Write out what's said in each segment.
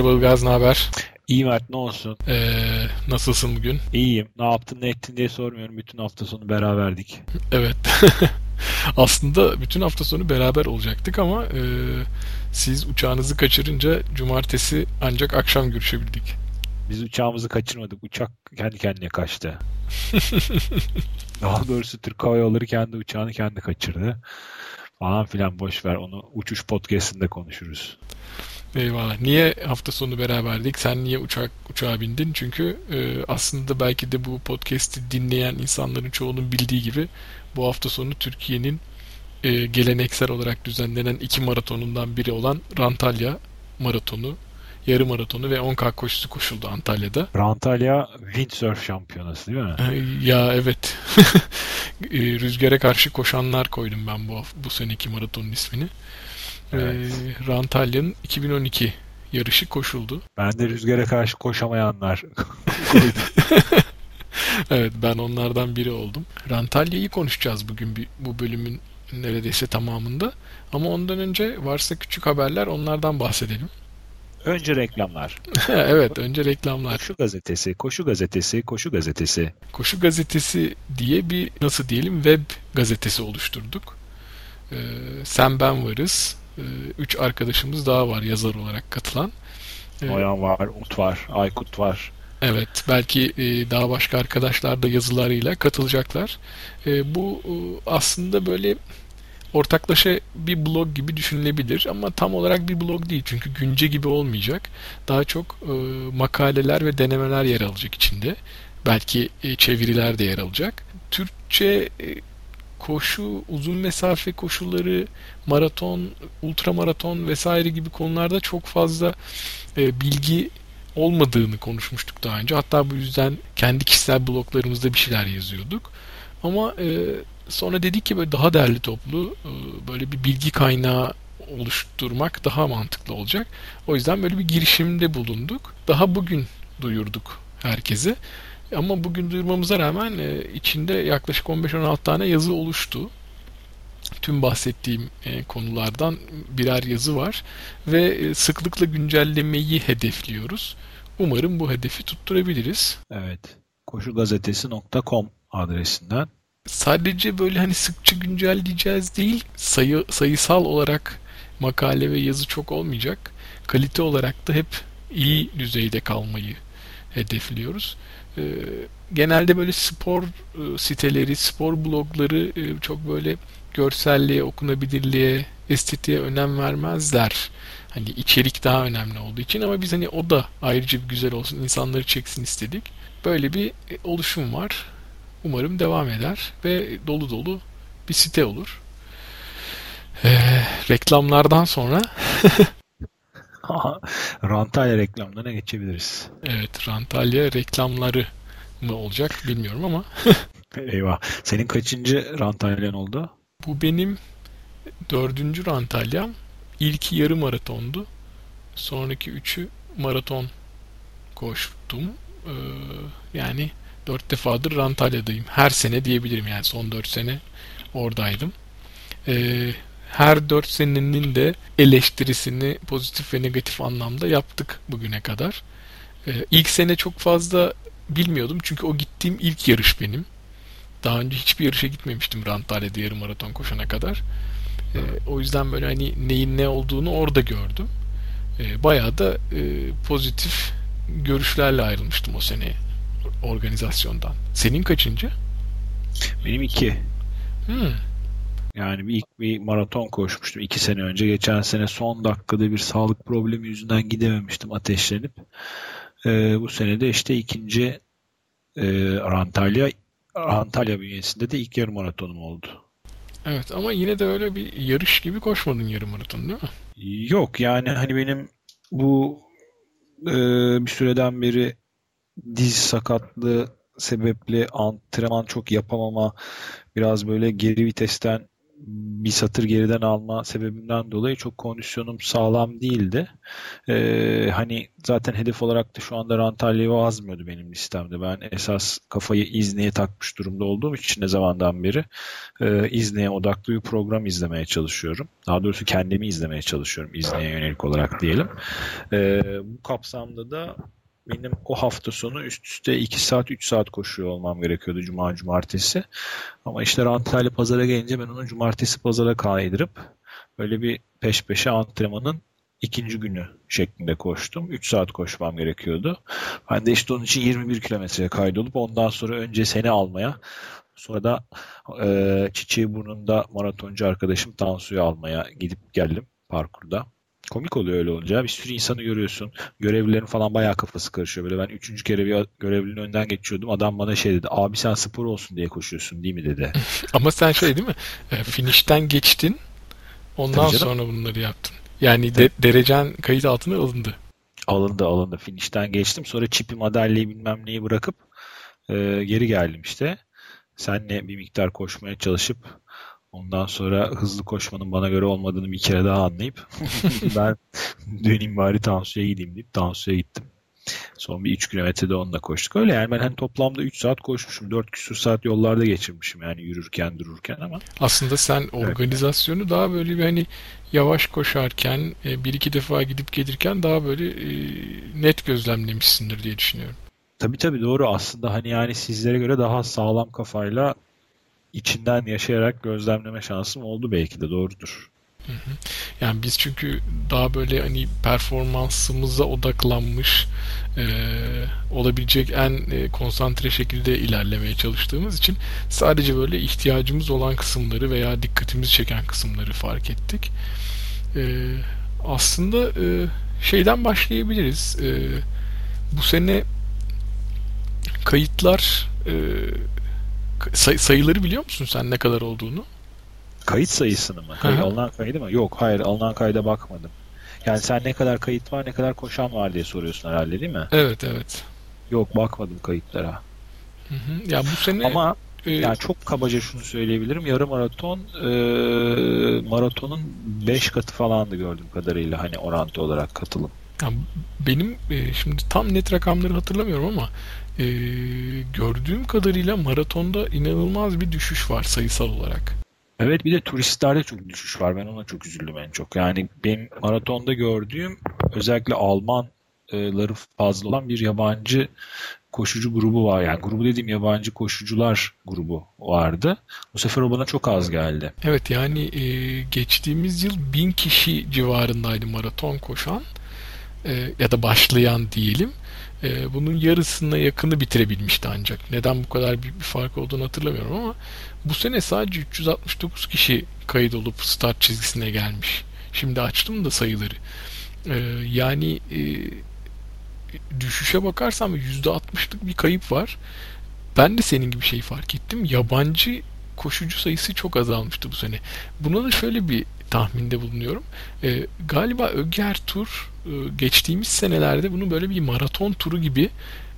Merhaba Ilgaz, ne haber? İyi Mert ne olsun? Ee, nasılsın bugün? İyiyim. Ne yaptın ne ettin diye sormuyorum. Bütün hafta sonu beraberdik. Evet. Aslında bütün hafta sonu beraber olacaktık ama e, siz uçağınızı kaçırınca cumartesi ancak akşam görüşebildik. Biz uçağımızı kaçırmadık. Uçak kendi kendine kaçtı. Daha doğrusu Türk Hava Yolları kendi uçağını kendi kaçırdı. Falan filan boş ver. Onu uçuş podcast'inde konuşuruz. Eyvallah. Niye hafta sonu beraberdik? Sen niye uçak uçağa bindin? Çünkü e, aslında belki de bu podcast'i dinleyen insanların çoğunun bildiği gibi bu hafta sonu Türkiye'nin e, geleneksel olarak düzenlenen iki maratonundan biri olan Rantalya maratonu, yarı maratonu ve 10K koşusu koşuldu Antalya'da. Rantalya Windsurf şampiyonası değil mi? E, ya evet. E, rüzgara karşı koşanlar koydum ben bu bu seneki maratonun ismini. Evet. E, Rantalya'nın 2012 yarışı koşuldu. Ben de rüzgara karşı koşamayanlar evet ben onlardan biri oldum. Rantalya'yı konuşacağız bugün bu bölümün neredeyse tamamında. Ama ondan önce varsa küçük haberler onlardan bahsedelim. Önce reklamlar. evet, önce reklamlar. Koşu gazetesi, koşu gazetesi, koşu gazetesi. Koşu gazetesi diye bir nasıl diyelim web gazetesi oluşturduk. Ee, sen ben varız. Ee, üç arkadaşımız daha var yazar olarak katılan. Ee, Noyan var, Umut var, Aykut var. Evet, belki e, daha başka arkadaşlar da yazılarıyla katılacaklar. E, bu e, aslında böyle ortaklaşa bir blog gibi düşünülebilir ama tam olarak bir blog değil çünkü günce gibi olmayacak. Daha çok makaleler ve denemeler yer alacak içinde. Belki çeviriler de yer alacak. Türkçe koşu, uzun mesafe koşuları, maraton, ultramaraton vesaire gibi konularda çok fazla e, bilgi olmadığını konuşmuştuk daha önce. Hatta bu yüzden kendi kişisel bloglarımızda bir şeyler yazıyorduk. Ama e, sonra dedik ki böyle daha değerli toplu e, böyle bir bilgi kaynağı oluşturmak daha mantıklı olacak. O yüzden böyle bir girişimde bulunduk. Daha bugün duyurduk herkese. Ama bugün duyurmamıza rağmen e, içinde yaklaşık 15-16 tane yazı oluştu. Tüm bahsettiğim e, konulardan birer yazı var ve sıklıkla güncellemeyi hedefliyoruz. Umarım bu hedefi tutturabiliriz. Evet. Koşugazetesi.com adresinden sadece böyle hani sıkça güncelleyeceğiz değil sayı sayısal olarak makale ve yazı çok olmayacak. Kalite olarak da hep iyi düzeyde kalmayı hedefliyoruz. Ee, genelde böyle spor e, siteleri, spor blogları e, çok böyle görselliğe, okunabilirliğe, estetiğe önem vermezler. Hani içerik daha önemli olduğu için ama biz hani o da ayrıca bir güzel olsun, insanları çeksin istedik. Böyle bir e, oluşum var. Umarım devam eder ve dolu dolu bir site olur. Ee, reklamlardan sonra Rantalya reklamlarına geçebiliriz. Evet, Rantalya reklamları mı olacak bilmiyorum ama. Eyvah. Senin kaçıncı Rantalyan oldu? Bu benim dördüncü Rantalyam. İlki yarı maratondu. Sonraki üçü maraton koştum. Ee, yani Dört defadır Rantalya'dayım. Her sene diyebilirim yani son dört sene oradaydım. Ee, her dört senenin de eleştirisini pozitif ve negatif anlamda yaptık bugüne kadar. Ee, ilk sene çok fazla bilmiyordum çünkü o gittiğim ilk yarış benim. Daha önce hiçbir yarışa gitmemiştim Rantalya'da yarım maraton koşana kadar. Ee, o yüzden böyle hani neyin ne olduğunu orada gördüm. Ee, bayağı da e, pozitif görüşlerle ayrılmıştım o sene organizasyondan. Senin kaçıncı? Benim iki. Hmm. Yani bir ilk bir maraton koşmuştum iki sene önce. Geçen sene son dakikada bir sağlık problemi yüzünden gidememiştim ateşlenip. Ee, bu sene de işte ikinci e, Antalya Antalya bünyesinde de ilk yarım maratonum oldu. Evet ama yine de öyle bir yarış gibi koşmadın yarım maraton değil mi? Yok yani hani benim bu e, bir süreden beri diz sakatlığı sebeple antrenman çok yapamama, biraz böyle geri vitesten bir satır geriden alma sebebimden dolayı çok kondisyonum sağlam değildi. Ee, hani zaten hedef olarak da şu anda Rantalya'yı azmıyordu benim listemde. Ben esas kafayı İzne'ye takmış durumda olduğum için ne zamandan beri e, İzne'ye odaklı bir program izlemeye çalışıyorum. Daha doğrusu kendimi izlemeye çalışıyorum İzne'ye yönelik olarak diyelim. Ee, bu kapsamda da benim o hafta sonu üst üste 2 saat 3 saat koşuyor olmam gerekiyordu cuma cumartesi. Ama işte Antalya pazara gelince ben onu cumartesi pazara kaydırıp böyle bir peş peşe antrenmanın ikinci günü şeklinde koştum. 3 saat koşmam gerekiyordu. Ben de işte onun için 21 kilometreye kaydolup ondan sonra önce seni almaya sonra da e, Çiçeği burnunda maratoncu arkadaşım Tansu'yu almaya gidip geldim parkurda. Komik oluyor öyle olunca. Bir sürü insanı görüyorsun. Görevlilerin falan bayağı kafası karışıyor. Böyle ben üçüncü kere bir görevlinin önden geçiyordum. Adam bana şey dedi. Abi sen spor olsun diye koşuyorsun değil mi dedi. Ama sen şey değil mi? E, finişten geçtin. Ondan sonra bunları yaptın. Yani de, derecen kayıt altına alındı. Alındı alındı. Finişten geçtim. Sonra çipi madalyayı bilmem neyi bırakıp e, geri geldim işte. Senle bir miktar koşmaya çalışıp Ondan sonra hızlı koşmanın bana göre olmadığını bir kere daha anlayıp ben döneyim bari Tansu'ya gideyim deyip Tansu'ya gittim. Son bir 3 kilometrede onunla koştuk. Öyle yani ben hani toplamda 3 saat koşmuşum. 4 küsur saat yollarda geçirmişim yani yürürken dururken ama. Aslında sen organizasyonu evet. daha böyle bir hani yavaş koşarken e, bir iki defa gidip gelirken daha böyle e, net gözlemlemişsindir diye düşünüyorum. Tabii tabii doğru aslında hani yani sizlere göre daha sağlam kafayla içinden yaşayarak gözlemleme şansım oldu belki de doğrudur. Yani biz çünkü daha böyle hani performansımıza odaklanmış e, olabilecek en e, konsantre şekilde ilerlemeye çalıştığımız için sadece böyle ihtiyacımız olan kısımları veya dikkatimizi çeken kısımları fark ettik. E, aslında e, şeyden başlayabiliriz. E, bu sene kayıtlar e, Say, sayıları biliyor musun sen ne kadar olduğunu? Kayıt sayısını mı? Kayıt, alınan kaydı mı? Yok hayır alınan kayda bakmadım. Yani sen ne kadar kayıt var ne kadar koşan var diye soruyorsun herhalde değil mi? Evet evet. Yok bakmadım kayıtlara. Hı hı. Ya bu sene ama e, yani çok kabaca şunu söyleyebilirim. Yarım maraton e, maratonun 5 katı falandı gördüğüm kadarıyla hani orantı olarak katılım. Ya benim e, şimdi tam net rakamları hatırlamıyorum ama e, gördüğüm kadarıyla maratonda inanılmaz bir düşüş var sayısal olarak. Evet bir de turistlerde çok düşüş var. Ben ona çok üzüldüm en çok. Yani benim maratonda gördüğüm özellikle Almanları fazla olan bir yabancı koşucu grubu var. Yani grubu dediğim yabancı koşucular grubu vardı. Bu sefer o bana çok az geldi. Evet yani e, geçtiğimiz yıl bin kişi civarındaydı maraton koşan e, ya da başlayan diyelim e, bunun yarısına yakını bitirebilmişti ancak. Neden bu kadar büyük bir fark olduğunu hatırlamıyorum ama bu sene sadece 369 kişi kayıt olup start çizgisine gelmiş. Şimdi açtım da sayıları. E, yani e, düşüşe bakarsam %60'lık bir kayıp var. Ben de senin gibi şey fark ettim. Yabancı koşucu sayısı çok azalmıştı bu sene. Buna da şöyle bir tahminde bulunuyorum. E, galiba Öger Tur e, geçtiğimiz senelerde bunu böyle bir maraton turu gibi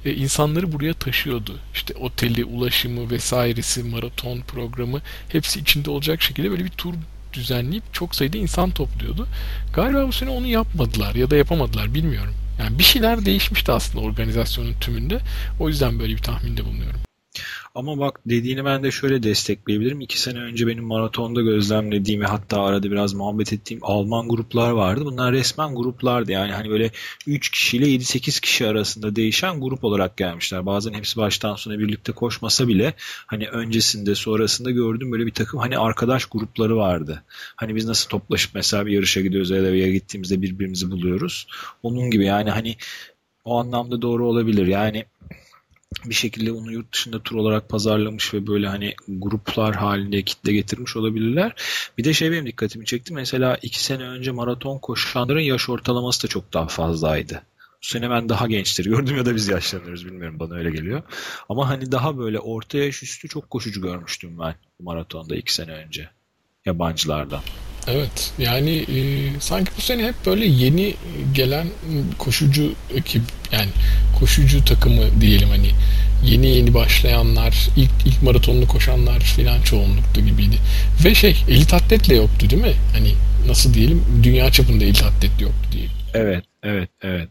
e, insanları buraya taşıyordu. İşte oteli, ulaşımı vesairesi, maraton programı hepsi içinde olacak şekilde böyle bir tur düzenleyip çok sayıda insan topluyordu. Galiba bu sene onu yapmadılar ya da yapamadılar bilmiyorum. Yani bir şeyler değişmişti aslında organizasyonun tümünde. O yüzden böyle bir tahminde bulunuyorum. Ama bak dediğini ben de şöyle destekleyebilirim. İki sene önce benim maratonda gözlemlediğim ve hatta arada biraz muhabbet ettiğim Alman gruplar vardı. Bunlar resmen gruplardı. Yani hani böyle 3 kişiyle 7-8 kişi arasında değişen grup olarak gelmişler. Bazen hepsi baştan sona birlikte koşmasa bile hani öncesinde sonrasında gördüğüm böyle bir takım hani arkadaş grupları vardı. Hani biz nasıl toplaşıp mesela bir yarışa gidiyoruz ya da bir yere gittiğimizde birbirimizi buluyoruz. Onun gibi yani hani o anlamda doğru olabilir. Yani bir şekilde onu yurt dışında tur olarak pazarlamış ve böyle hani gruplar halinde kitle getirmiş olabilirler. Bir de şey benim dikkatimi çekti. Mesela iki sene önce maraton koşanların yaş ortalaması da çok daha fazlaydı. Bu sene ben daha gençleri gördüm ya da biz yaşlanıyoruz bilmiyorum bana öyle geliyor. Ama hani daha böyle orta yaş üstü çok koşucu görmüştüm ben maratonda iki sene önce yabancılardan. Evet yani e, sanki bu sene hep böyle yeni gelen koşucu ekip yani koşucu takımı diyelim hani yeni yeni başlayanlar ilk ilk maratonunu koşanlar filan çoğunluktu gibiydi. Ve şey elit atletle yoktu değil mi? Hani nasıl diyelim dünya çapında elit atlet yoktu diye. Evet, evet, evet.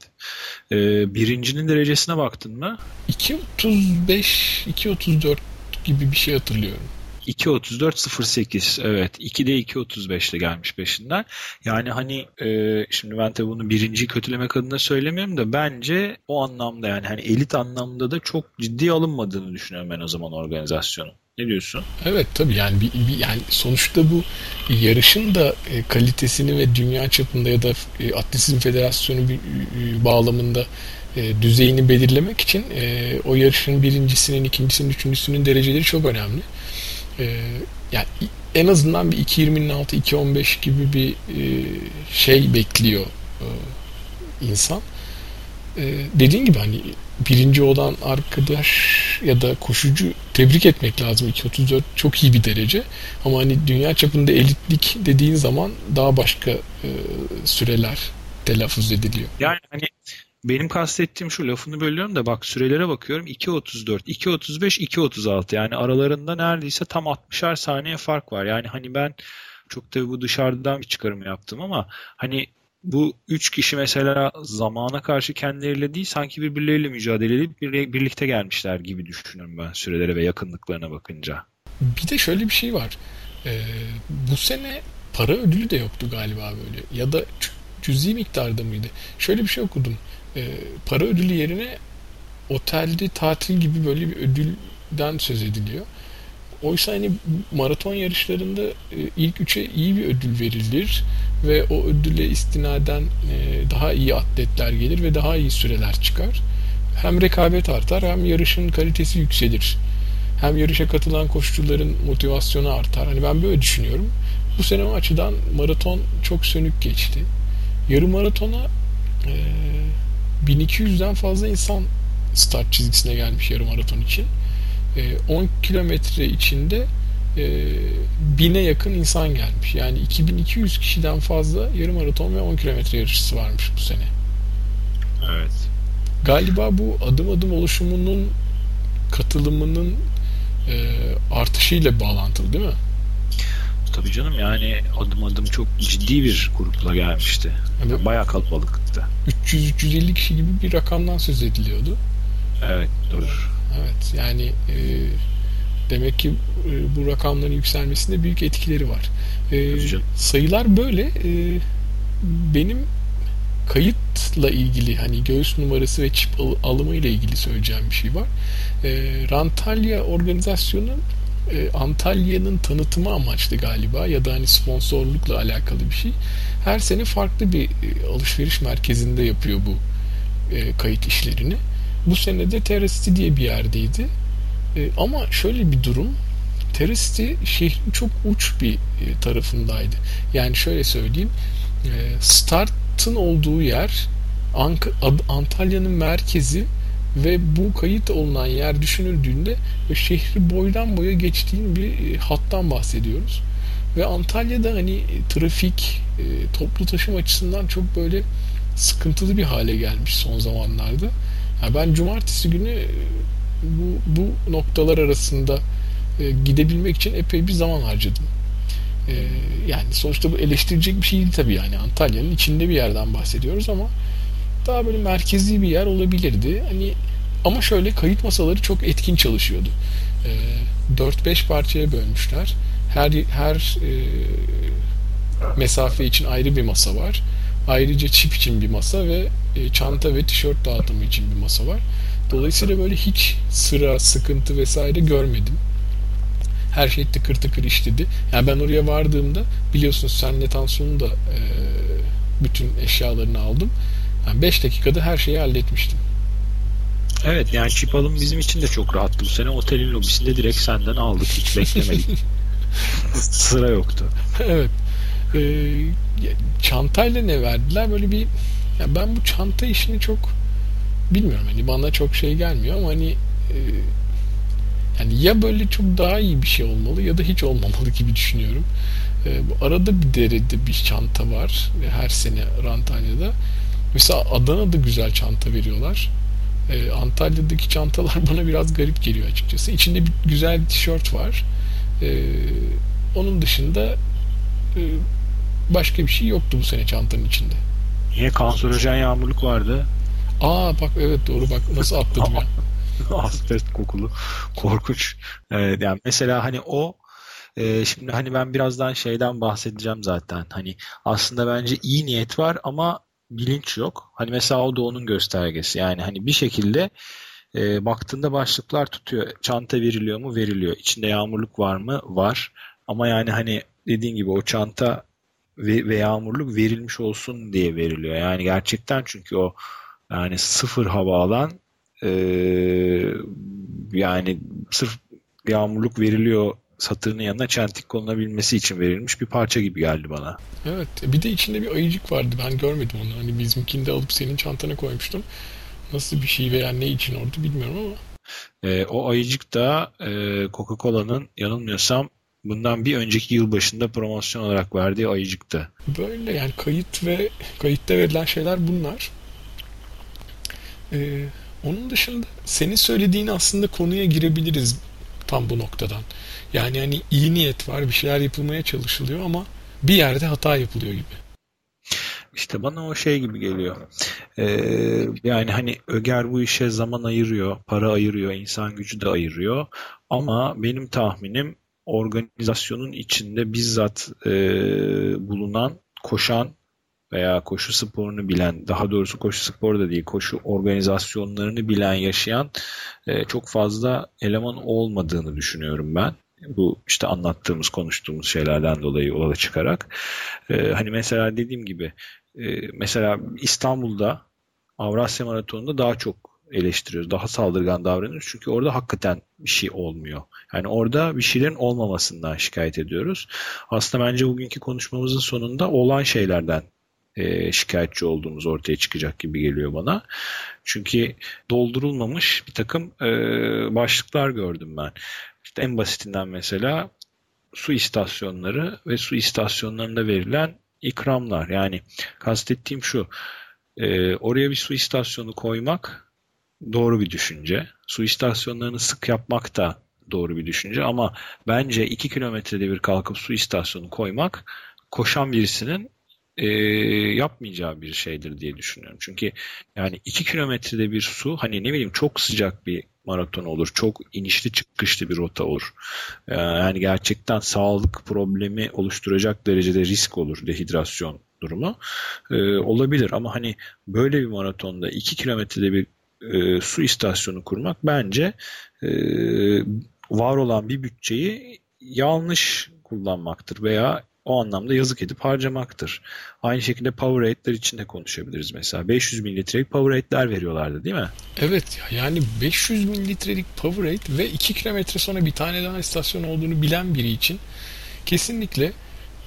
Ee, birincinin derecesine baktın mı? 2.35, 2.34 gibi bir şey hatırlıyorum. 2.34.08 evet 2'de 2.35'te gelmiş peşinden. Yani hani e, şimdi ben tabii bunu birinci kötülemek adına söylemiyorum da bence o anlamda yani hani elit anlamda da çok ciddi alınmadığını düşünüyorum ben o zaman organizasyonun. Ne diyorsun? Evet tabii yani bir, bir, yani sonuçta bu yarışın da e, kalitesini ve dünya çapında ya da e, Atletizm Federasyonu bir, e, bağlamında e, düzeyini belirlemek için e, o yarışın birincisinin, ikincisinin, üçüncüsünün dereceleri çok önemli e, yani en azından bir 2.20'nin altı 2.15 gibi bir e, şey bekliyor e, insan. E, dediğin gibi hani birinci olan arkadaş ya da koşucu tebrik etmek lazım. 2.34 çok iyi bir derece. Ama hani dünya çapında elitlik dediğin zaman daha başka e, süreler telaffuz ediliyor. Yani hani benim kastettiğim şu lafını bölüyorum da bak sürelere bakıyorum 2.34, 2.35, 2.36 yani aralarında neredeyse tam 60'ar saniye fark var. Yani hani ben çok tabii bu dışarıdan bir çıkarım yaptım ama hani bu üç kişi mesela zamana karşı kendileriyle değil sanki birbirleriyle mücadele edip birlikte gelmişler gibi düşünüyorum ben sürelere ve yakınlıklarına bakınca. Bir de şöyle bir şey var. Ee, bu sene para ödülü de yoktu galiba böyle ya da cüzi miktarda mıydı? Şöyle bir şey okudum e, para ödülü yerine otelde tatil gibi böyle bir ödülden söz ediliyor. Oysa hani maraton yarışlarında e, ilk üçe iyi bir ödül verilir ve o ödüle istinaden e, daha iyi atletler gelir ve daha iyi süreler çıkar. Hem rekabet artar hem yarışın kalitesi yükselir. Hem yarışa katılan koşucuların motivasyonu artar. Hani ben böyle düşünüyorum. Bu sene o açıdan maraton çok sönük geçti. Yarım maratona e, 1200'den fazla insan start çizgisine gelmiş yarım maraton için. 10 kilometre içinde e, bine yakın insan gelmiş. Yani 2200 kişiden fazla yarım maraton ve 10 kilometre yarışçısı varmış bu sene. Evet. Galiba bu adım adım oluşumunun katılımının e, artışıyla bağlantılı değil mi? Tabii canım yani adım adım çok ciddi bir grupla gelmişti. Evet. Bayağı kalabalıktı. 300-350 kişi gibi bir rakamdan söz ediliyordu. Evet doğru. Evet yani e, demek ki e, bu rakamların yükselmesinde büyük etkileri var. E, sayılar böyle. E, benim kayıtla ilgili hani göğüs numarası ve çip alımı ile ilgili söyleyeceğim bir şey var. E, Rantalya organizasyonu e, Antalya'nın tanıtımı amaçlı galiba ya da hani sponsorlukla alakalı bir şey. Her sene farklı bir e, alışveriş merkezinde yapıyor bu e, kayıt işlerini. Bu sene de Terracity diye bir yerdeydi. E, ama şöyle bir durum Terracity şehrin çok uç bir e, tarafındaydı. Yani şöyle söyleyeyim e, startın olduğu yer Ank Antalya'nın merkezi ve bu kayıt olunan yer düşünüldüğünde şehri boydan boya geçtiğin bir e, hattan bahsediyoruz. Ve Antalya'da hani e, trafik, e, toplu taşıma açısından çok böyle sıkıntılı bir hale gelmiş son zamanlarda. Yani ben cumartesi günü bu, bu noktalar arasında gidebilmek için epey bir zaman harcadım. Yani sonuçta bu eleştirecek bir şey değil tabii yani Antalya'nın içinde bir yerden bahsediyoruz ama daha böyle merkezi bir yer olabilirdi. Hani ama şöyle kayıt masaları çok etkin çalışıyordu. E, ee, 4-5 parçaya bölmüşler. Her her e, mesafe için ayrı bir masa var. Ayrıca çip için bir masa ve e, çanta ve tişört dağıtımı için bir masa var. Dolayısıyla böyle hiç sıra, sıkıntı vesaire görmedim. Her şey tıkır tıkır işledi. Yani ben oraya vardığımda biliyorsunuz senle Tansu'nun da e, bütün eşyalarını aldım. 5 yani dakikada her şeyi halletmiştim. Evet yani çip alım bizim için de çok rahattı bu sene. Otelin lobisinde direkt senden aldık. Hiç beklemedik. Sıra yoktu. Evet. Ee, çantayla ne verdiler? Böyle bir ya ben bu çanta işini çok bilmiyorum hani bana çok şey gelmiyor ama hani e, Yani ya böyle çok daha iyi bir şey olmalı ya da hiç olmamalı gibi düşünüyorum. E, bu arada bir derede bir çanta var. Her sene Antalya'da. Mesela Adana'da güzel çanta veriyorlar. E, Antalya'daki çantalar bana biraz garip geliyor açıkçası. İçinde bir güzel bir tişört var. E, onun dışında e, başka bir şey yoktu bu sene çantanın içinde. Niye kanserojen yağmurluk vardı? Aa bak evet doğru bak nasıl atladım ya. Asbest kokulu. Korkunç. Evet, yani mesela hani o e, şimdi hani ben birazdan şeyden bahsedeceğim zaten. Hani aslında bence iyi niyet var ama bilinç yok. Hani mesela o da onun göstergesi. Yani hani bir şekilde e, baktığında başlıklar tutuyor. Çanta veriliyor mu? Veriliyor. İçinde yağmurluk var mı? Var. Ama yani hani dediğin gibi o çanta ve, ve yağmurluk verilmiş olsun diye veriliyor. Yani gerçekten çünkü o yani sıfır hava alan e, yani sırf yağmurluk veriliyor satırının yanına çentik konulabilmesi için verilmiş bir parça gibi geldi bana. Evet. Bir de içinde bir ayıcık vardı. Ben görmedim onu. Hani bizimkini de alıp senin çantana koymuştum. Nasıl bir şey veya ne için orada bilmiyorum ama. E, o ayıcık da e, Coca-Cola'nın yanılmıyorsam bundan bir önceki yıl başında promosyon olarak verdiği ayıcıktı. Böyle yani kayıt ve kayıtta verilen şeyler bunlar. Ee, onun dışında senin söylediğin aslında konuya girebiliriz tam bu noktadan. Yani hani iyi niyet var, bir şeyler yapılmaya çalışılıyor ama bir yerde hata yapılıyor gibi. İşte bana o şey gibi geliyor. Ee, yani hani Öger bu işe zaman ayırıyor, para ayırıyor, insan gücü de ayırıyor. Ama benim tahminim organizasyonun içinde bizzat e, bulunan, koşan veya koşu sporunu bilen, daha doğrusu koşu sporu da değil, koşu organizasyonlarını bilen, yaşayan e, çok fazla eleman olmadığını düşünüyorum ben. Bu işte anlattığımız, konuştuğumuz şeylerden dolayı yola çıkarak. E, hani mesela dediğim gibi, e, mesela İstanbul'da Avrasya Maratonu'nda daha çok eleştiriyoruz. Daha saldırgan davranıyoruz. Çünkü orada hakikaten bir şey olmuyor. Yani orada bir şeylerin olmamasından şikayet ediyoruz. Aslında bence bugünkü konuşmamızın sonunda olan şeylerden e, şikayetçi olduğumuz ortaya çıkacak gibi geliyor bana. Çünkü doldurulmamış bir takım e, başlıklar gördüm ben. İşte en basitinden mesela su istasyonları ve su istasyonlarında verilen ikramlar. Yani kastettiğim şu, e, oraya bir su istasyonu koymak doğru bir düşünce. Su istasyonlarını sık yapmak da doğru bir düşünce ama bence 2 kilometrede bir kalkıp su istasyonu koymak koşan birisinin e, yapmayacağı bir şeydir diye düşünüyorum. Çünkü yani 2 kilometrede bir su hani ne bileyim çok sıcak bir maraton olur. Çok inişli çıkışlı bir rota olur. E, yani gerçekten sağlık problemi oluşturacak derecede risk olur dehidrasyon durumu. E, olabilir ama hani böyle bir maratonda 2 kilometrede bir e, su istasyonu kurmak bence e, var olan bir bütçeyi yanlış kullanmaktır veya o anlamda yazık edip harcamaktır. Aynı şekilde Powerade için de konuşabiliriz mesela. 500 mililitrelik Powerade'ler veriyorlardı değil mi? Evet yani 500 mililitrelik Powerade ve 2 kilometre sonra bir tane daha istasyon olduğunu bilen biri için kesinlikle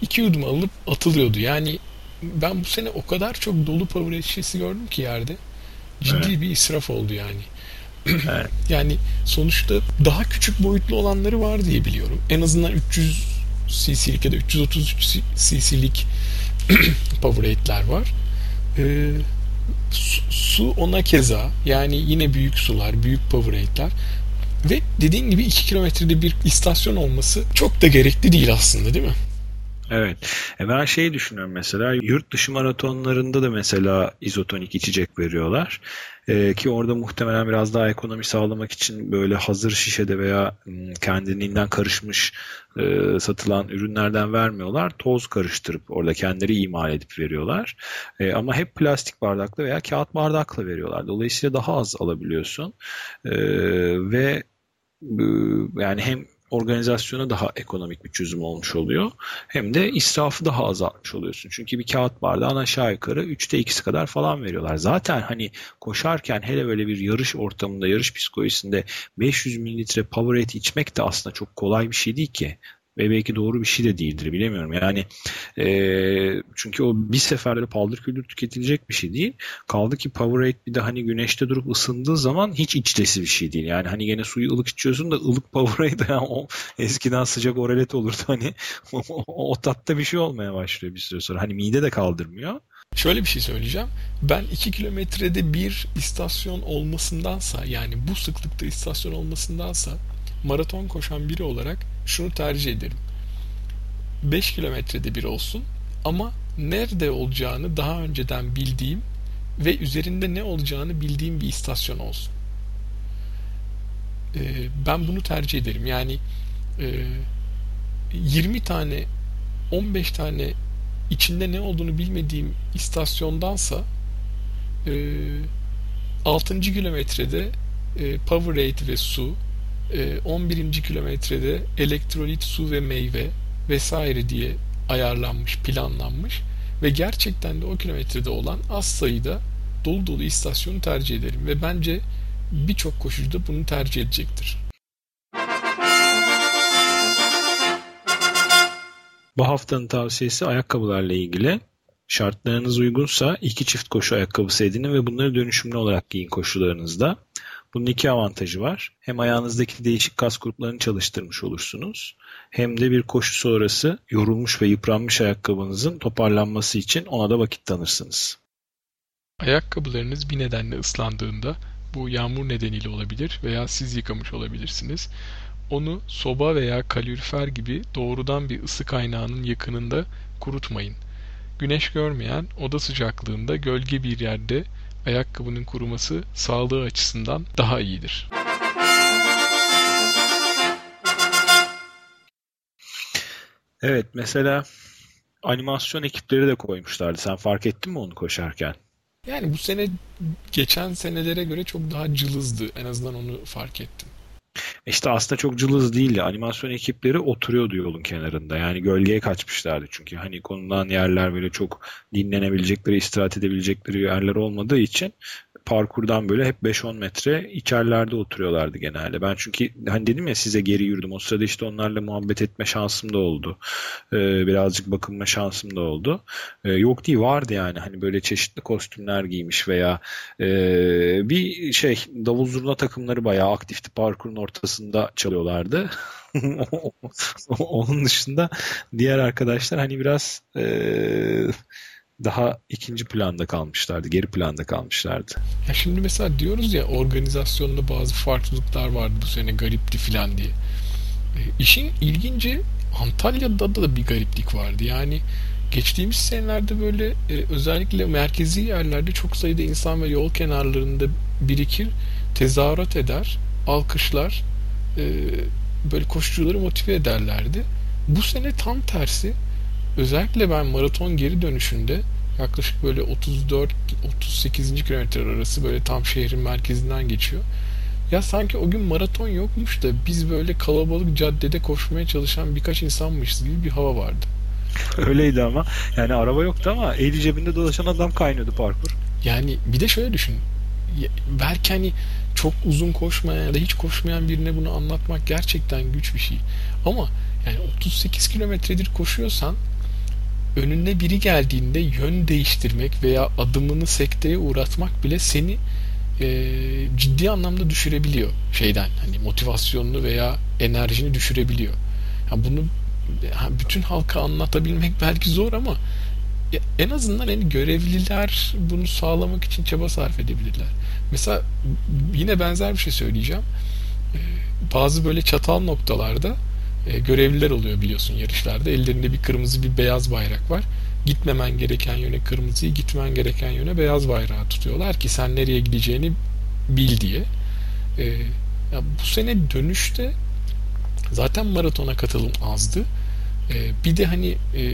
iki yudum alıp atılıyordu. Yani ben bu sene o kadar çok dolu Powerade şişesi gördüm ki yerde. Ciddi evet. bir israf oldu yani. evet. yani sonuçta daha küçük boyutlu olanları var diye biliyorum. En azından 300 cc'lik ya da 333 cc'lik Powerade'ler var. Su, su ona keza yani yine büyük sular, büyük Powerade'ler ve dediğin gibi 2 kilometrede bir istasyon olması çok da gerekli değil aslında değil mi? Evet. E ben şeyi düşünüyorum mesela yurt dışı maratonlarında da mesela izotonik içecek veriyorlar. E, ki orada muhtemelen biraz daha ekonomi sağlamak için böyle hazır şişede veya kendiliğinden karışmış e, satılan ürünlerden vermiyorlar. Toz karıştırıp orada kendileri imal edip veriyorlar. E, ama hep plastik bardakla veya kağıt bardakla veriyorlar. Dolayısıyla daha az alabiliyorsun. E, ve yani hem organizasyona daha ekonomik bir çözüm olmuş oluyor. Hem de israfı daha azaltmış oluyorsun. Çünkü bir kağıt bardağın aşağı yukarı 3'te 2'si kadar falan veriyorlar. Zaten hani koşarken hele böyle bir yarış ortamında, yarış psikolojisinde 500 mililitre Powerade içmek de aslında çok kolay bir şey değil ki. Ve belki doğru bir şey de değildir bilemiyorum. Yani e, çünkü o bir seferde paldır küldür tüketilecek bir şey değil. Kaldı ki Powerade bir de hani güneşte durup ısındığı zaman hiç içlesi bir şey değil. Yani hani gene suyu ılık içiyorsun da ılık Powerade yani o eskiden sıcak oralet olurdu hani o, o, tatta bir şey olmaya başlıyor bir süre sonra. Hani mide de kaldırmıyor. Şöyle bir şey söyleyeceğim. Ben 2 kilometrede bir istasyon olmasındansa yani bu sıklıkta istasyon olmasındansa maraton koşan biri olarak şunu tercih ederim. 5 kilometrede bir olsun ama nerede olacağını daha önceden bildiğim ve üzerinde ne olacağını bildiğim bir istasyon olsun. Ee, ben bunu tercih ederim. Yani e, 20 tane 15 tane içinde ne olduğunu bilmediğim istasyondansa e, 6. kilometrede e, Powerade ve su 11. kilometrede elektrolit, su ve meyve vesaire diye ayarlanmış, planlanmış ve gerçekten de o kilometrede olan az sayıda dolu dolu istasyonu tercih ederim ve bence birçok koşucu da bunu tercih edecektir. Bu haftanın tavsiyesi ayakkabılarla ilgili. Şartlarınız uygunsa iki çift koşu ayakkabısı edinin ve bunları dönüşümlü olarak giyin koşularınızda. Bunun iki avantajı var. Hem ayağınızdaki değişik kas gruplarını çalıştırmış olursunuz. Hem de bir koşu sonrası yorulmuş ve yıpranmış ayakkabınızın toparlanması için ona da vakit tanırsınız. Ayakkabılarınız bir nedenle ıslandığında bu yağmur nedeniyle olabilir veya siz yıkamış olabilirsiniz. Onu soba veya kalorifer gibi doğrudan bir ısı kaynağının yakınında kurutmayın. Güneş görmeyen oda sıcaklığında gölge bir yerde ayakkabının kuruması sağlığı açısından daha iyidir. Evet mesela animasyon ekipleri de koymuşlardı. Sen fark ettin mi onu koşarken? Yani bu sene geçen senelere göre çok daha cılızdı. En azından onu fark ettim. İşte aslında çok cılız değildi. Animasyon ekipleri oturuyordu yolun kenarında. Yani gölgeye kaçmışlardı çünkü. Hani konulan yerler böyle çok dinlenebilecekleri, istirahat edebilecekleri yerler olmadığı için parkurdan böyle hep 5-10 metre içerlerde oturuyorlardı genelde. Ben çünkü hani dedim ya size geri yürüdüm. O sırada işte onlarla muhabbet etme şansım da oldu. Ee, birazcık bakınma şansım da oldu. Ee, yok değil vardı yani hani böyle çeşitli kostümler giymiş veya e, bir şey davul zurna takımları bayağı aktifti. Parkurun ortasında çalıyorlardı. Onun dışında diğer arkadaşlar hani biraz e, daha ikinci planda kalmışlardı, geri planda kalmışlardı. Ya şimdi mesela diyoruz ya organizasyonda bazı farklılıklar vardı bu sene garipti filan diye. E, işin ilginci Antalya'da da bir gariplik vardı. Yani geçtiğimiz senelerde böyle e, özellikle merkezi yerlerde çok sayıda insan ve yol kenarlarında birikir, tezahürat eder, alkışlar, e, böyle koşucuları motive ederlerdi. Bu sene tam tersi Özellikle ben maraton geri dönüşünde yaklaşık böyle 34-38. kilometre arası böyle tam şehrin merkezinden geçiyor. Ya sanki o gün maraton yokmuş da biz böyle kalabalık caddede koşmaya çalışan birkaç insanmışız gibi bir hava vardı. Öyleydi ama. Yani araba yoktu ama eli cebinde dolaşan adam kaynıyordu parkur. Yani bir de şöyle düşün. Belki hani çok uzun koşmayan ya da hiç koşmayan birine bunu anlatmak gerçekten güç bir şey. Ama yani 38 kilometredir koşuyorsan önüne biri geldiğinde yön değiştirmek veya adımını sekteye uğratmak bile seni e, ciddi anlamda düşürebiliyor şeyden hani motivasyonunu veya enerjini düşürebiliyor. Yani bunu bütün halka anlatabilmek belki zor ama en azından yani görevliler bunu sağlamak için çaba sarf edebilirler. Mesela yine benzer bir şey söyleyeceğim. E, bazı böyle çatal noktalarda e, görevliler oluyor biliyorsun yarışlarda. Ellerinde bir kırmızı bir beyaz bayrak var. Gitmemen gereken yöne kırmızıyı, gitmen gereken yöne beyaz bayrağı tutuyorlar ki sen nereye gideceğini bil diye. E, ya bu sene dönüşte zaten maratona katılım azdı. E, bir de hani e,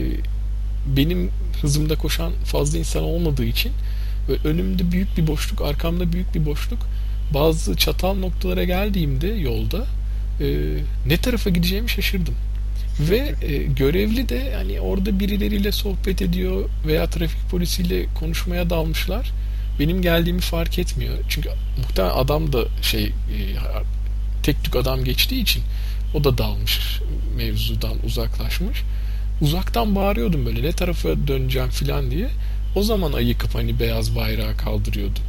benim hızımda koşan fazla insan olmadığı için önümde büyük bir boşluk, arkamda büyük bir boşluk. Bazı çatal noktalara geldiğimde yolda e, ne tarafa gideceğimi şaşırdım. Ve e, görevli de yani orada birileriyle sohbet ediyor veya trafik polisiyle konuşmaya dalmışlar. Benim geldiğimi fark etmiyor. Çünkü muhtemelen adam da şey e, tek tük adam geçtiği için O da dalmış mevzudan uzaklaşmış. Uzaktan bağırıyordum böyle ne tarafa döneceğim filan diye. O zaman ayıkıp hani beyaz bayrağı kaldırıyordu.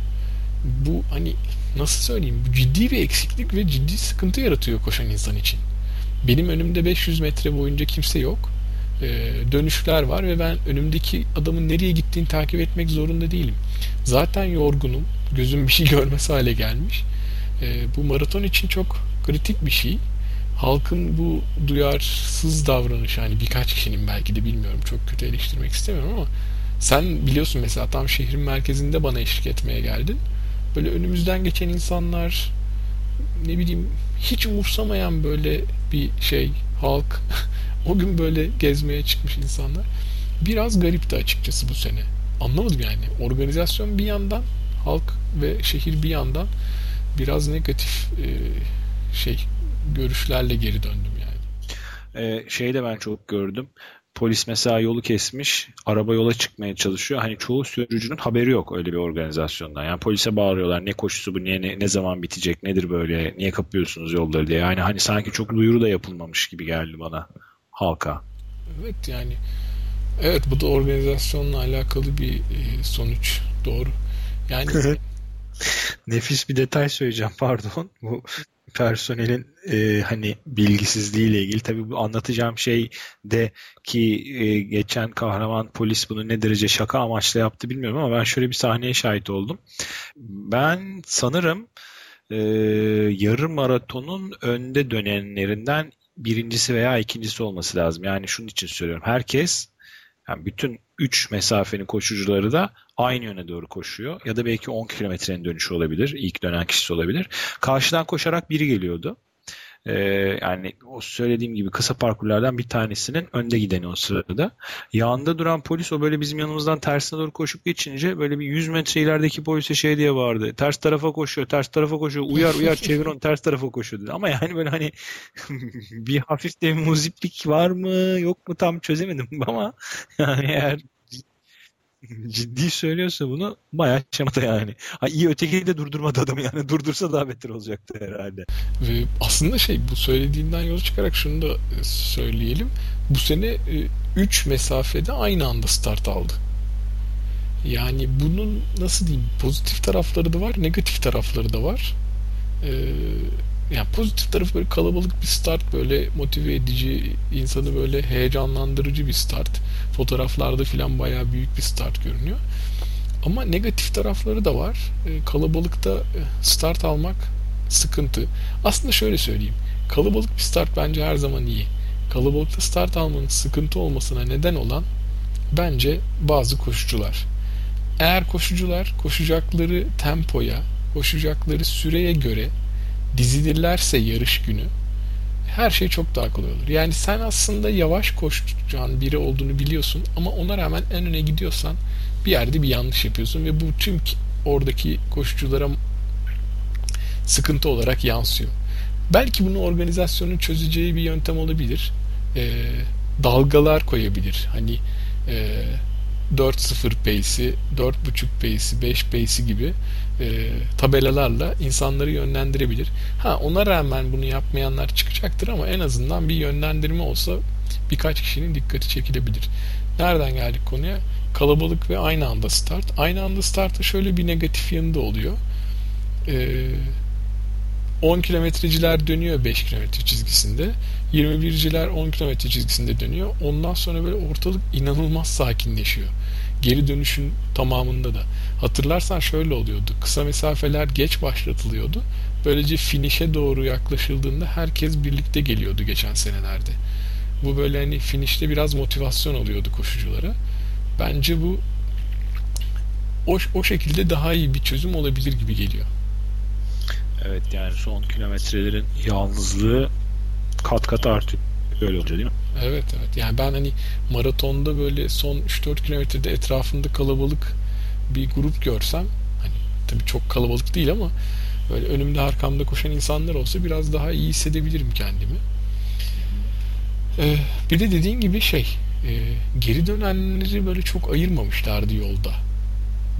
Bu hani nasıl söyleyeyim ciddi bir eksiklik ve ciddi sıkıntı yaratıyor koşan insan için. Benim önümde 500 metre boyunca kimse yok. Ee, dönüşler var ve ben önümdeki adamın nereye gittiğini takip etmek zorunda değilim. Zaten yorgunum. Gözüm bir şey görmesi hale gelmiş. Ee, bu maraton için çok kritik bir şey. Halkın bu duyarsız davranışı hani birkaç kişinin belki de bilmiyorum çok kötü eleştirmek istemiyorum ama sen biliyorsun mesela tam şehrin merkezinde bana eşlik etmeye geldin. Böyle önümüzden geçen insanlar ne bileyim hiç umursamayan böyle bir şey halk o gün böyle gezmeye çıkmış insanlar biraz garipti açıkçası bu sene. Anlamadım yani. Organizasyon bir yandan halk ve şehir bir yandan biraz negatif e, şey görüşlerle geri döndüm yani. Ee, şey de ben çok gördüm. Polis mesela yolu kesmiş, araba yola çıkmaya çalışıyor. Hani çoğu sürücünün haberi yok öyle bir organizasyondan. Yani polise bağırıyorlar ne koşusu bu, niye, ne, ne zaman bitecek, nedir böyle, niye kapıyorsunuz yolları diye. Yani hani sanki çok duyuru da yapılmamış gibi geldi bana halka. Evet yani evet bu da organizasyonla alakalı bir e, sonuç. Doğru. Yani Nefis bir detay söyleyeceğim pardon. Bu personelin e, hani bilgisizliğiyle ilgili tabii bu anlatacağım şey de ki e, geçen kahraman polis bunu ne derece şaka amaçlı yaptı bilmiyorum ama ben şöyle bir sahneye şahit oldum. Ben sanırım e, yarım maratonun önde dönenlerinden birincisi veya ikincisi olması lazım. Yani şunun için söylüyorum. Herkes yani bütün 3 mesafenin koşucuları da aynı yöne doğru koşuyor. Ya da belki 10 kilometrenin dönüşü olabilir. İlk dönen kişisi olabilir. Karşıdan koşarak biri geliyordu. Ee, yani o söylediğim gibi kısa parkurlardan bir tanesinin önde gideni o sırada. Yanında duran polis o böyle bizim yanımızdan tersine doğru koşup geçince böyle bir 100 metre ilerideki polise şey diye vardı. Ters tarafa koşuyor, ters tarafa koşuyor. Uyar uyar çevir onu ters tarafa koşuyor dedi. Ama yani böyle hani bir hafif de muziplik var mı yok mu tam çözemedim ama yani eğer ciddi söylüyorsa bunu bayağı şamata yani. Ha, iyi öteki de durdurmadı adamı yani. Durdursa daha beter olacaktı herhalde. Ve aslında şey bu söylediğinden yola çıkarak şunu da e, söyleyelim. Bu sene 3 e, mesafede aynı anda start aldı. Yani bunun nasıl diyeyim pozitif tarafları da var, negatif tarafları da var. Ee, yani pozitif tarafı böyle kalabalık bir start böyle motive edici insanı böyle heyecanlandırıcı bir start. Fotoğraflarda filan bayağı büyük bir start görünüyor. Ama negatif tarafları da var. E, kalabalıkta start almak sıkıntı. Aslında şöyle söyleyeyim. Kalabalık bir start bence her zaman iyi. Kalabalıkta start almanın sıkıntı olmasına neden olan bence bazı koşucular. Eğer koşucular koşacakları tempoya koşacakları süreye göre dizilirlerse yarış günü her şey çok daha kolay olur. Yani sen aslında yavaş koşacağın biri olduğunu biliyorsun ama ona rağmen en öne gidiyorsan bir yerde bir yanlış yapıyorsun ve bu tüm oradaki koşuculara sıkıntı olarak yansıyor. Belki bunu organizasyonun çözeceği bir yöntem olabilir. E, dalgalar koyabilir. Hani e, 4-0 pace'i, 4.5 pace'i, 5 pace'i gibi e, tabelalarla insanları yönlendirebilir. Ha ona rağmen bunu yapmayanlar çıkacaktır ama en azından bir yönlendirme olsa birkaç kişinin dikkati çekilebilir. Nereden geldik konuya? Kalabalık ve aynı anda start. Aynı anda startta şöyle bir negatif yanı da oluyor. Ee, 10 kilometreciler dönüyor 5 kilometre çizgisinde. 21'ciler 10 kilometre çizgisinde dönüyor. Ondan sonra böyle ortalık inanılmaz sakinleşiyor. Geri dönüşün tamamında da. Hatırlarsan şöyle oluyordu. Kısa mesafeler geç başlatılıyordu. Böylece finişe doğru yaklaşıldığında herkes birlikte geliyordu geçen senelerde. Bu böyle hani finişte biraz motivasyon oluyordu koşuculara. Bence bu o, o şekilde daha iyi bir çözüm olabilir gibi geliyor. Evet yani son kilometrelerin yalnızlığı kat kat artıyor. Öyle olacak değil mi? Evet evet. Yani ben hani maratonda böyle son 3-4 kilometrede etrafında kalabalık bir grup görsem hani tabii çok kalabalık değil ama böyle önümde arkamda koşan insanlar olsa biraz daha iyi hissedebilirim kendimi. Ee, bir de dediğin gibi şey e, geri dönenleri böyle çok ayırmamışlardı yolda.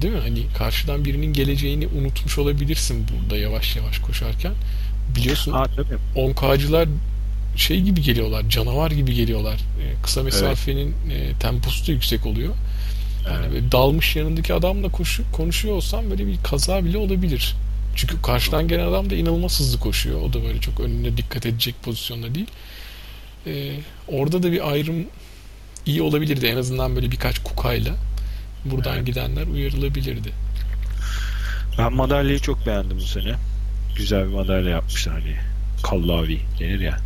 Değil mi? Hani karşıdan birinin geleceğini unutmuş olabilirsin burada yavaş yavaş koşarken. Biliyorsun 10K'cılar şey gibi geliyorlar, canavar gibi geliyorlar. E, kısa mesafenin evet. e, temposu da yüksek oluyor. Yani evet. dalmış yanındaki adamla koşu, konuşuyor olsam böyle bir kaza bile olabilir. Çünkü karşıdan gelen adam da inanılmaz hızlı koşuyor. O da böyle çok önüne dikkat edecek pozisyonda değil. Ee, orada da bir ayrım iyi olabilirdi. En azından böyle birkaç kukayla buradan evet. gidenler uyarılabilirdi. Ben madalyayı çok beğendim bu sene. Güzel bir madalya yapmışlar hani. Kallavi denir ya.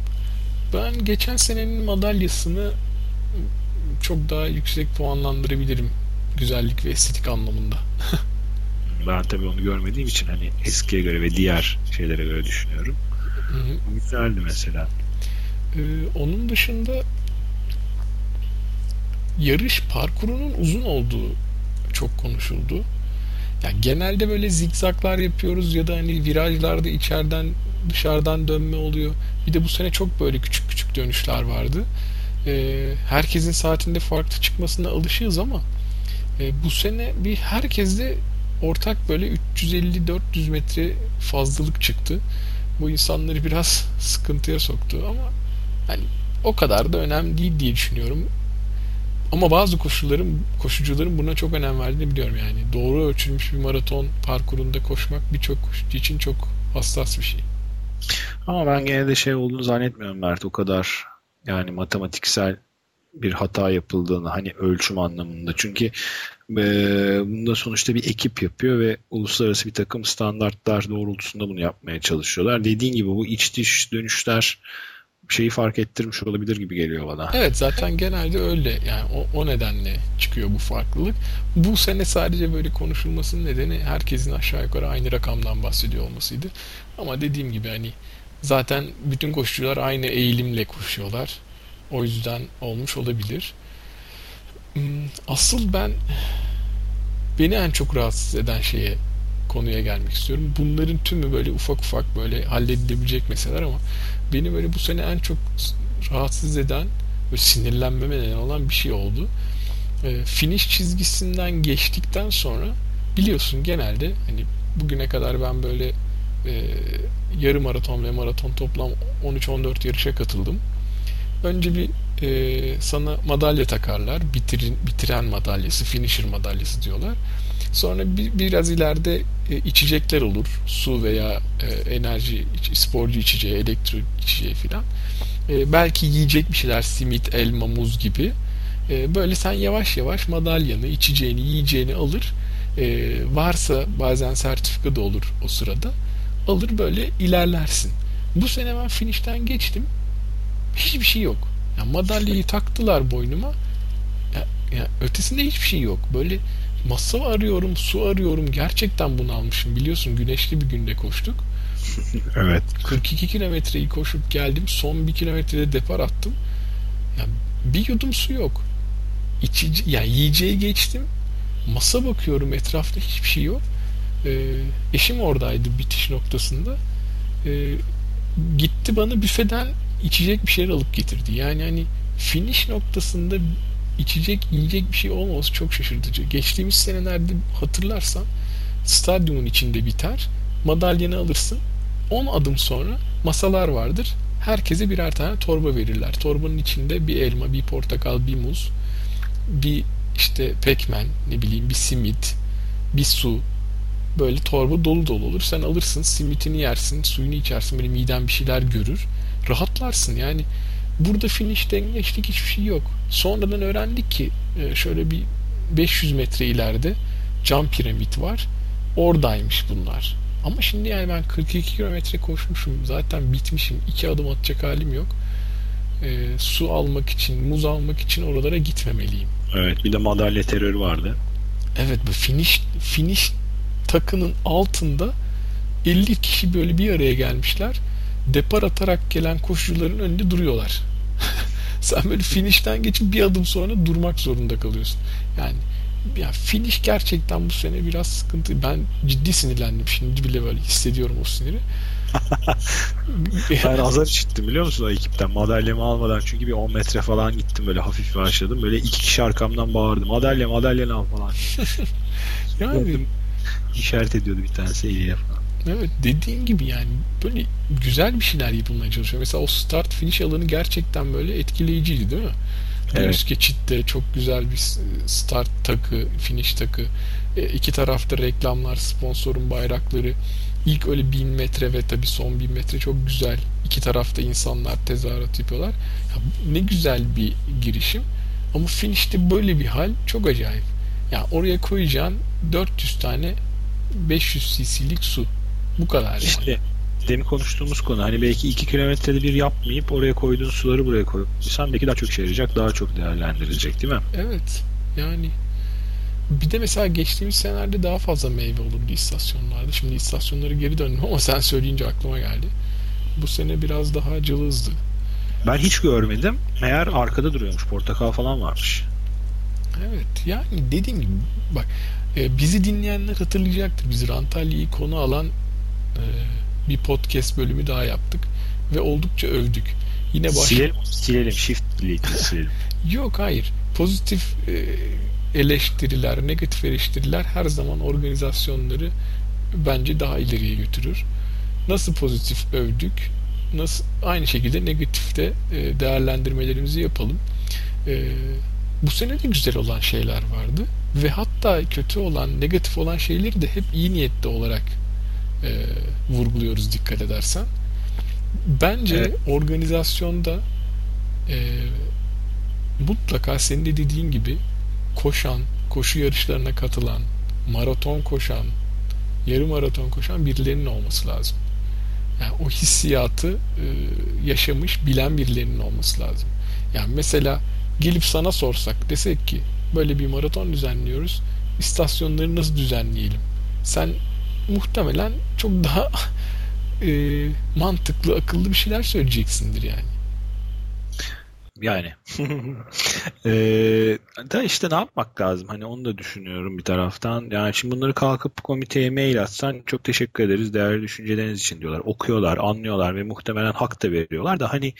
Ben geçen senenin madalyasını çok daha yüksek puanlandırabilirim. Güzellik ve estetik anlamında. ben tabii onu görmediğim için hani eskiye göre ve diğer şeylere göre düşünüyorum. Hı hı. Güzeldi mesela. Ee, onun dışında yarış parkurunun uzun olduğu çok konuşuldu. Yani genelde böyle zikzaklar yapıyoruz ya da hani virajlarda içeriden dışarıdan dönme oluyor. Bir de bu sene çok böyle küçük küçük dönüşler vardı. Ee, herkesin saatinde farklı çıkmasına alışığız ama e, bu sene bir herkeste ortak böyle 350-400 metre fazlalık çıktı. Bu insanları biraz sıkıntıya soktu ama yani o kadar da önemli değil diye düşünüyorum. Ama bazı koşulların koşucuların buna çok önem verdiğini biliyorum yani. Doğru ölçülmüş bir maraton parkurunda koşmak birçok koşucu için çok hassas bir şey. Ama ben gene de şey olduğunu zannetmiyorum Mert o kadar yani matematiksel bir hata yapıldığını hani ölçüm anlamında. Çünkü e, bunda sonuçta bir ekip yapıyor ve uluslararası bir takım standartlar doğrultusunda bunu yapmaya çalışıyorlar. Dediğin gibi bu iç dış dönüşler şeyi fark ettirmiş olabilir gibi geliyor bana. Evet zaten genelde öyle yani o, o nedenle çıkıyor bu farklılık. Bu sene sadece böyle konuşulmasının nedeni herkesin aşağı yukarı aynı rakamdan bahsediyor olmasıydı. Ama dediğim gibi hani zaten bütün koşucular aynı eğilimle koşuyorlar. O yüzden olmuş olabilir. Hmm, asıl ben beni en çok rahatsız eden şeye konuya gelmek istiyorum. Bunların tümü böyle ufak ufak böyle halledilebilecek meseleler ama beni böyle bu sene en çok rahatsız eden ve sinirlenmeme neden olan bir şey oldu. E, finish çizgisinden geçtikten sonra biliyorsun genelde hani bugüne kadar ben böyle e, yarı maraton ve maraton toplam 13-14 yarışa katıldım. Önce bir e, sana madalya takarlar. Bitirin, bitiren madalyası, finisher madalyası diyorlar. Sonra bir, biraz ileride e, içecekler olur. Su veya e, enerji, sporcu içeceği, elektro içeceği filan. E, belki yiyecek bir şeyler, simit, elma, muz gibi. E, böyle sen yavaş yavaş madalyanı, içeceğini, yiyeceğini alır. E, varsa bazen sertifika da olur o sırada. Alır böyle ilerlersin. Bu sene ben finishten geçtim. Hiçbir şey yok. Yani madalyayı taktılar boynuma. Ya, ya ötesinde hiçbir şey yok. Böyle masa arıyorum, su arıyorum. Gerçekten bunu almışım. Biliyorsun güneşli bir günde koştuk. evet. 42 kilometreyi koşup geldim. Son bir kilometrede depar attım. Ya bir yudum su yok. İçici, yani yiyeceği geçtim. Masa bakıyorum etrafta hiçbir şey yok. Ee, eşim oradaydı bitiş noktasında. Ee, gitti bana büfeden içecek bir şeyler alıp getirdi. Yani hani finish noktasında içecek, yiyecek bir şey olmaması çok şaşırtıcı. Geçtiğimiz senelerde hatırlarsan stadyumun içinde biter. Madalyanı alırsın. 10 adım sonra masalar vardır. Herkese birer tane torba verirler. Torbanın içinde bir elma, bir portakal, bir muz, bir işte pekmen, ne bileyim bir simit, bir su. Böyle torba dolu dolu olur. Sen alırsın, simitini yersin, suyunu içersin. Böyle miden bir şeyler görür. Rahatlarsın yani Burada finishten geçtik hiçbir şey yok. Sonradan öğrendik ki e, şöyle bir 500 metre ileride cam piramit var. Oradaymış bunlar. Ama şimdi yani ben 42 kilometre koşmuşum. Zaten bitmişim. iki adım atacak halim yok. E, su almak için, muz almak için oralara gitmemeliyim. Evet bir de madalya terörü vardı. Evet bu finish, finish takının altında 50 kişi böyle bir araya gelmişler depar atarak gelen koşucuların önünde duruyorlar. Sen böyle finishten geçip bir adım sonra durmak zorunda kalıyorsun. Yani ya finish gerçekten bu sene biraz sıkıntı. Ben ciddi sinirlendim şimdi bile böyle hissediyorum o siniri. ben azar işittim biliyor musun o ekipten madalyamı almadan çünkü bir 10 metre falan gittim böyle hafif başladım böyle iki kişi arkamdan bağırdı madalya madalyanı al falan yani işaret ediyordu bir tanesi eliyle falan Evet dediğin gibi yani böyle güzel bir şeyler yapılmaya çalışıyor. Mesela o start finish alanı gerçekten böyle etkileyiciydi değil mi? Evet. Üst geçitte çok güzel bir start takı, finish takı. E, iki tarafta reklamlar, sponsorun bayrakları. İlk öyle bin metre ve tabii son bin metre çok güzel. İki tarafta insanlar tezahürat yapıyorlar. Ya, ne güzel bir girişim. Ama finish'te böyle bir hal çok acayip. Yani oraya koyacağın 400 tane 500 cc'lik su. Bu kadar yani. İşte demin konuştuğumuz konu hani belki 2 kilometrede bir yapmayıp oraya koyduğun suları buraya koysan belki daha çok işe yarayacak daha çok değerlendirilecek değil mi? Evet yani bir de mesela geçtiğimiz senelerde daha fazla meyve olurdu istasyonlarda. Şimdi istasyonları geri döndüm ama sen söyleyince aklıma geldi. Bu sene biraz daha cılızdı. Ben hiç görmedim. Meğer arkada duruyormuş. Portakal falan varmış. Evet. Yani dediğim gibi bak e, bizi dinleyenler hatırlayacaktır. Biz Rantalya'yı konu alan e, bir podcast bölümü daha yaptık ve oldukça övdük. Yine baş... Silelim, silelim, shift delete silelim. Yok hayır. Pozitif e, eleştiriler, negatif eleştiriler her zaman organizasyonları bence daha ileriye götürür. Nasıl pozitif övdük, nasıl aynı şekilde negatifte e, değerlendirmelerimizi yapalım. E, bu sene de güzel olan şeyler vardı ve hatta kötü olan, negatif olan şeyleri de hep iyi niyetli olarak e, vurguluyoruz dikkat edersen. Bence evet. organizasyonda e, mutlaka senin de dediğin gibi koşan, koşu yarışlarına katılan, maraton koşan, yarım maraton koşan birilerinin olması lazım. Yani o hissiyatı e, yaşamış, bilen birilerinin olması lazım. Yani mesela gelip sana sorsak desek ki böyle bir maraton düzenliyoruz. İstasyonları nasıl düzenleyelim? Sen muhtemelen çok daha e, mantıklı, akıllı bir şeyler söyleyeceksindir yani. Yani ee, da işte ne yapmak lazım hani onu da düşünüyorum bir taraftan yani şimdi bunları kalkıp komiteye mail atsan çok teşekkür ederiz değerli düşünceleriniz için diyorlar okuyorlar anlıyorlar ve muhtemelen hak da veriyorlar da hani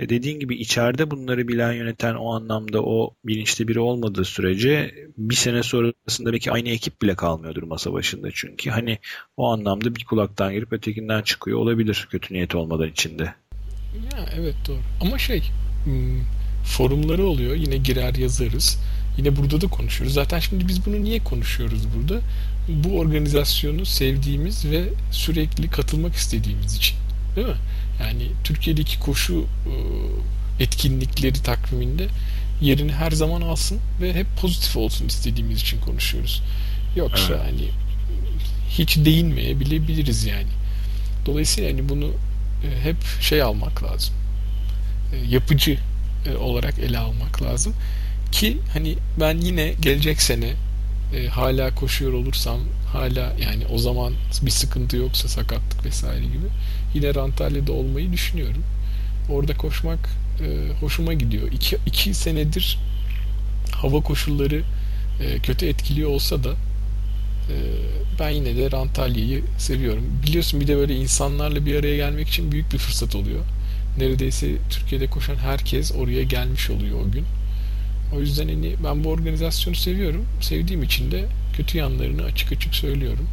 dediğin gibi içeride bunları bilen yöneten o anlamda o bilinçli biri olmadığı sürece bir sene sonrasında belki aynı ekip bile kalmıyordur masa başında. Çünkü hani o anlamda bir kulaktan girip ötekinden çıkıyor olabilir kötü niyet olmadan içinde. Ya evet doğru. Ama şey hmm, forumları oluyor. Yine girer yazarız. Yine burada da konuşuyoruz. Zaten şimdi biz bunu niye konuşuyoruz burada? Bu organizasyonu sevdiğimiz ve sürekli katılmak istediğimiz için. Değil mi? Yani Türkiye'deki koşu e, etkinlikleri takviminde yerini her zaman alsın ve hep pozitif olsun istediğimiz için konuşuyoruz. Yoksa evet. hani hiç değinmeyebiliriz yani. Dolayısıyla hani bunu e, hep şey almak lazım. E, yapıcı olarak ele almak lazım. Ki hani ben yine gelecek sene hala koşuyor olursam hala yani o zaman bir sıkıntı yoksa sakatlık vesaire gibi yine Rantalya'da olmayı düşünüyorum. Orada koşmak e, hoşuma gidiyor. İki, iki senedir hava koşulları e, kötü etkiliyor olsa da e, ben yine de Rantalya'yı seviyorum. Biliyorsun bir de böyle insanlarla bir araya gelmek için büyük bir fırsat oluyor. Neredeyse Türkiye'de koşan herkes oraya gelmiş oluyor o gün. O yüzden hani ben bu organizasyonu seviyorum. Sevdiğim için de kötü yanlarını açık açık söylüyorum.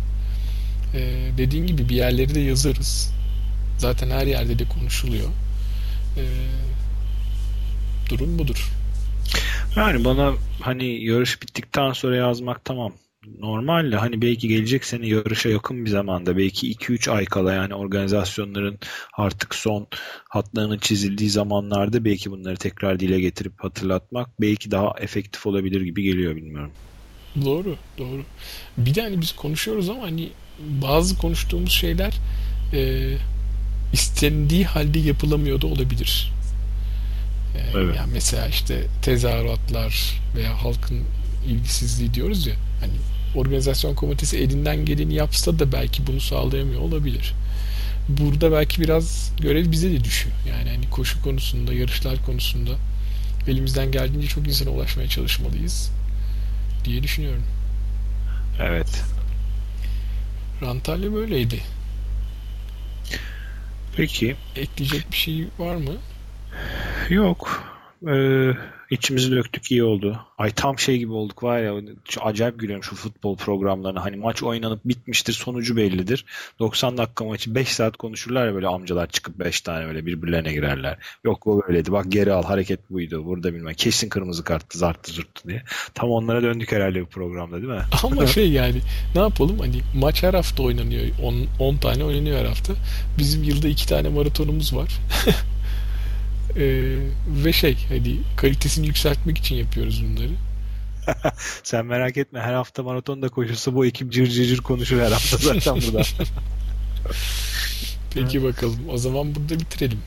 Ee, dediğin gibi bir yerleri de yazarız. Zaten her yerde de konuşuluyor. Ee, durum budur. Yani bana hani yarış bittikten sonra yazmak tamam normal de hani belki gelecek sene yarışa yakın bir zamanda belki 2-3 ay kala yani organizasyonların artık son hatlarının çizildiği zamanlarda belki bunları tekrar dile getirip hatırlatmak belki daha efektif olabilir gibi geliyor bilmiyorum. Doğru, doğru. Bir de hani biz konuşuyoruz ama hani bazı konuştuğumuz şeyler e, istendiği halde yapılamıyor da olabilir. E, evet. Yani mesela işte tezahüratlar veya halkın ilgisizliği diyoruz ya hani organizasyon komitesi elinden geleni yapsa da belki bunu sağlayamıyor olabilir. Burada belki biraz görev bize de düşüyor. Yani hani koşu konusunda, yarışlar konusunda elimizden geldiğince çok insana ulaşmaya çalışmalıyız diye düşünüyorum. Evet. Rantalya böyleydi. Peki. Ekleyecek bir şey var mı? Yok. Ee, içimizi döktük iyi oldu. Ay tam şey gibi olduk var ya acayip gülüyorum şu futbol programlarına. Hani maç oynanıp bitmiştir sonucu bellidir. 90 dakika maçı 5 saat konuşurlar ya böyle amcalar çıkıp 5 tane böyle birbirlerine girerler. Yok o böyleydi bak geri al hareket buydu burada bilmem kesin kırmızı karttı zarttı zurttu diye. Tam onlara döndük herhalde bu programda değil mi? Ama şey yani ne yapalım hani maç her hafta oynanıyor 10 tane oynanıyor her hafta. Bizim yılda 2 tane maratonumuz var. Ee, ve şey hani kalitesini yükseltmek için yapıyoruz bunları. Sen merak etme her hafta maratonda koşulsa bu ekip cır cır cır konuşur her hafta zaten burada. Peki bakalım. O zaman burada bitirelim.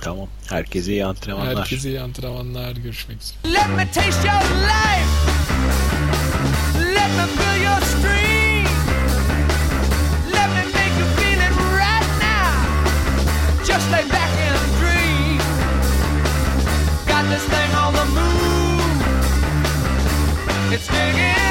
Tamam. Herkese iyi antrenmanlar. Herkese iyi antrenmanlar. Görüşmek üzere. Let me taste your life. Let me feel your street. this thing on the moon. It's digging.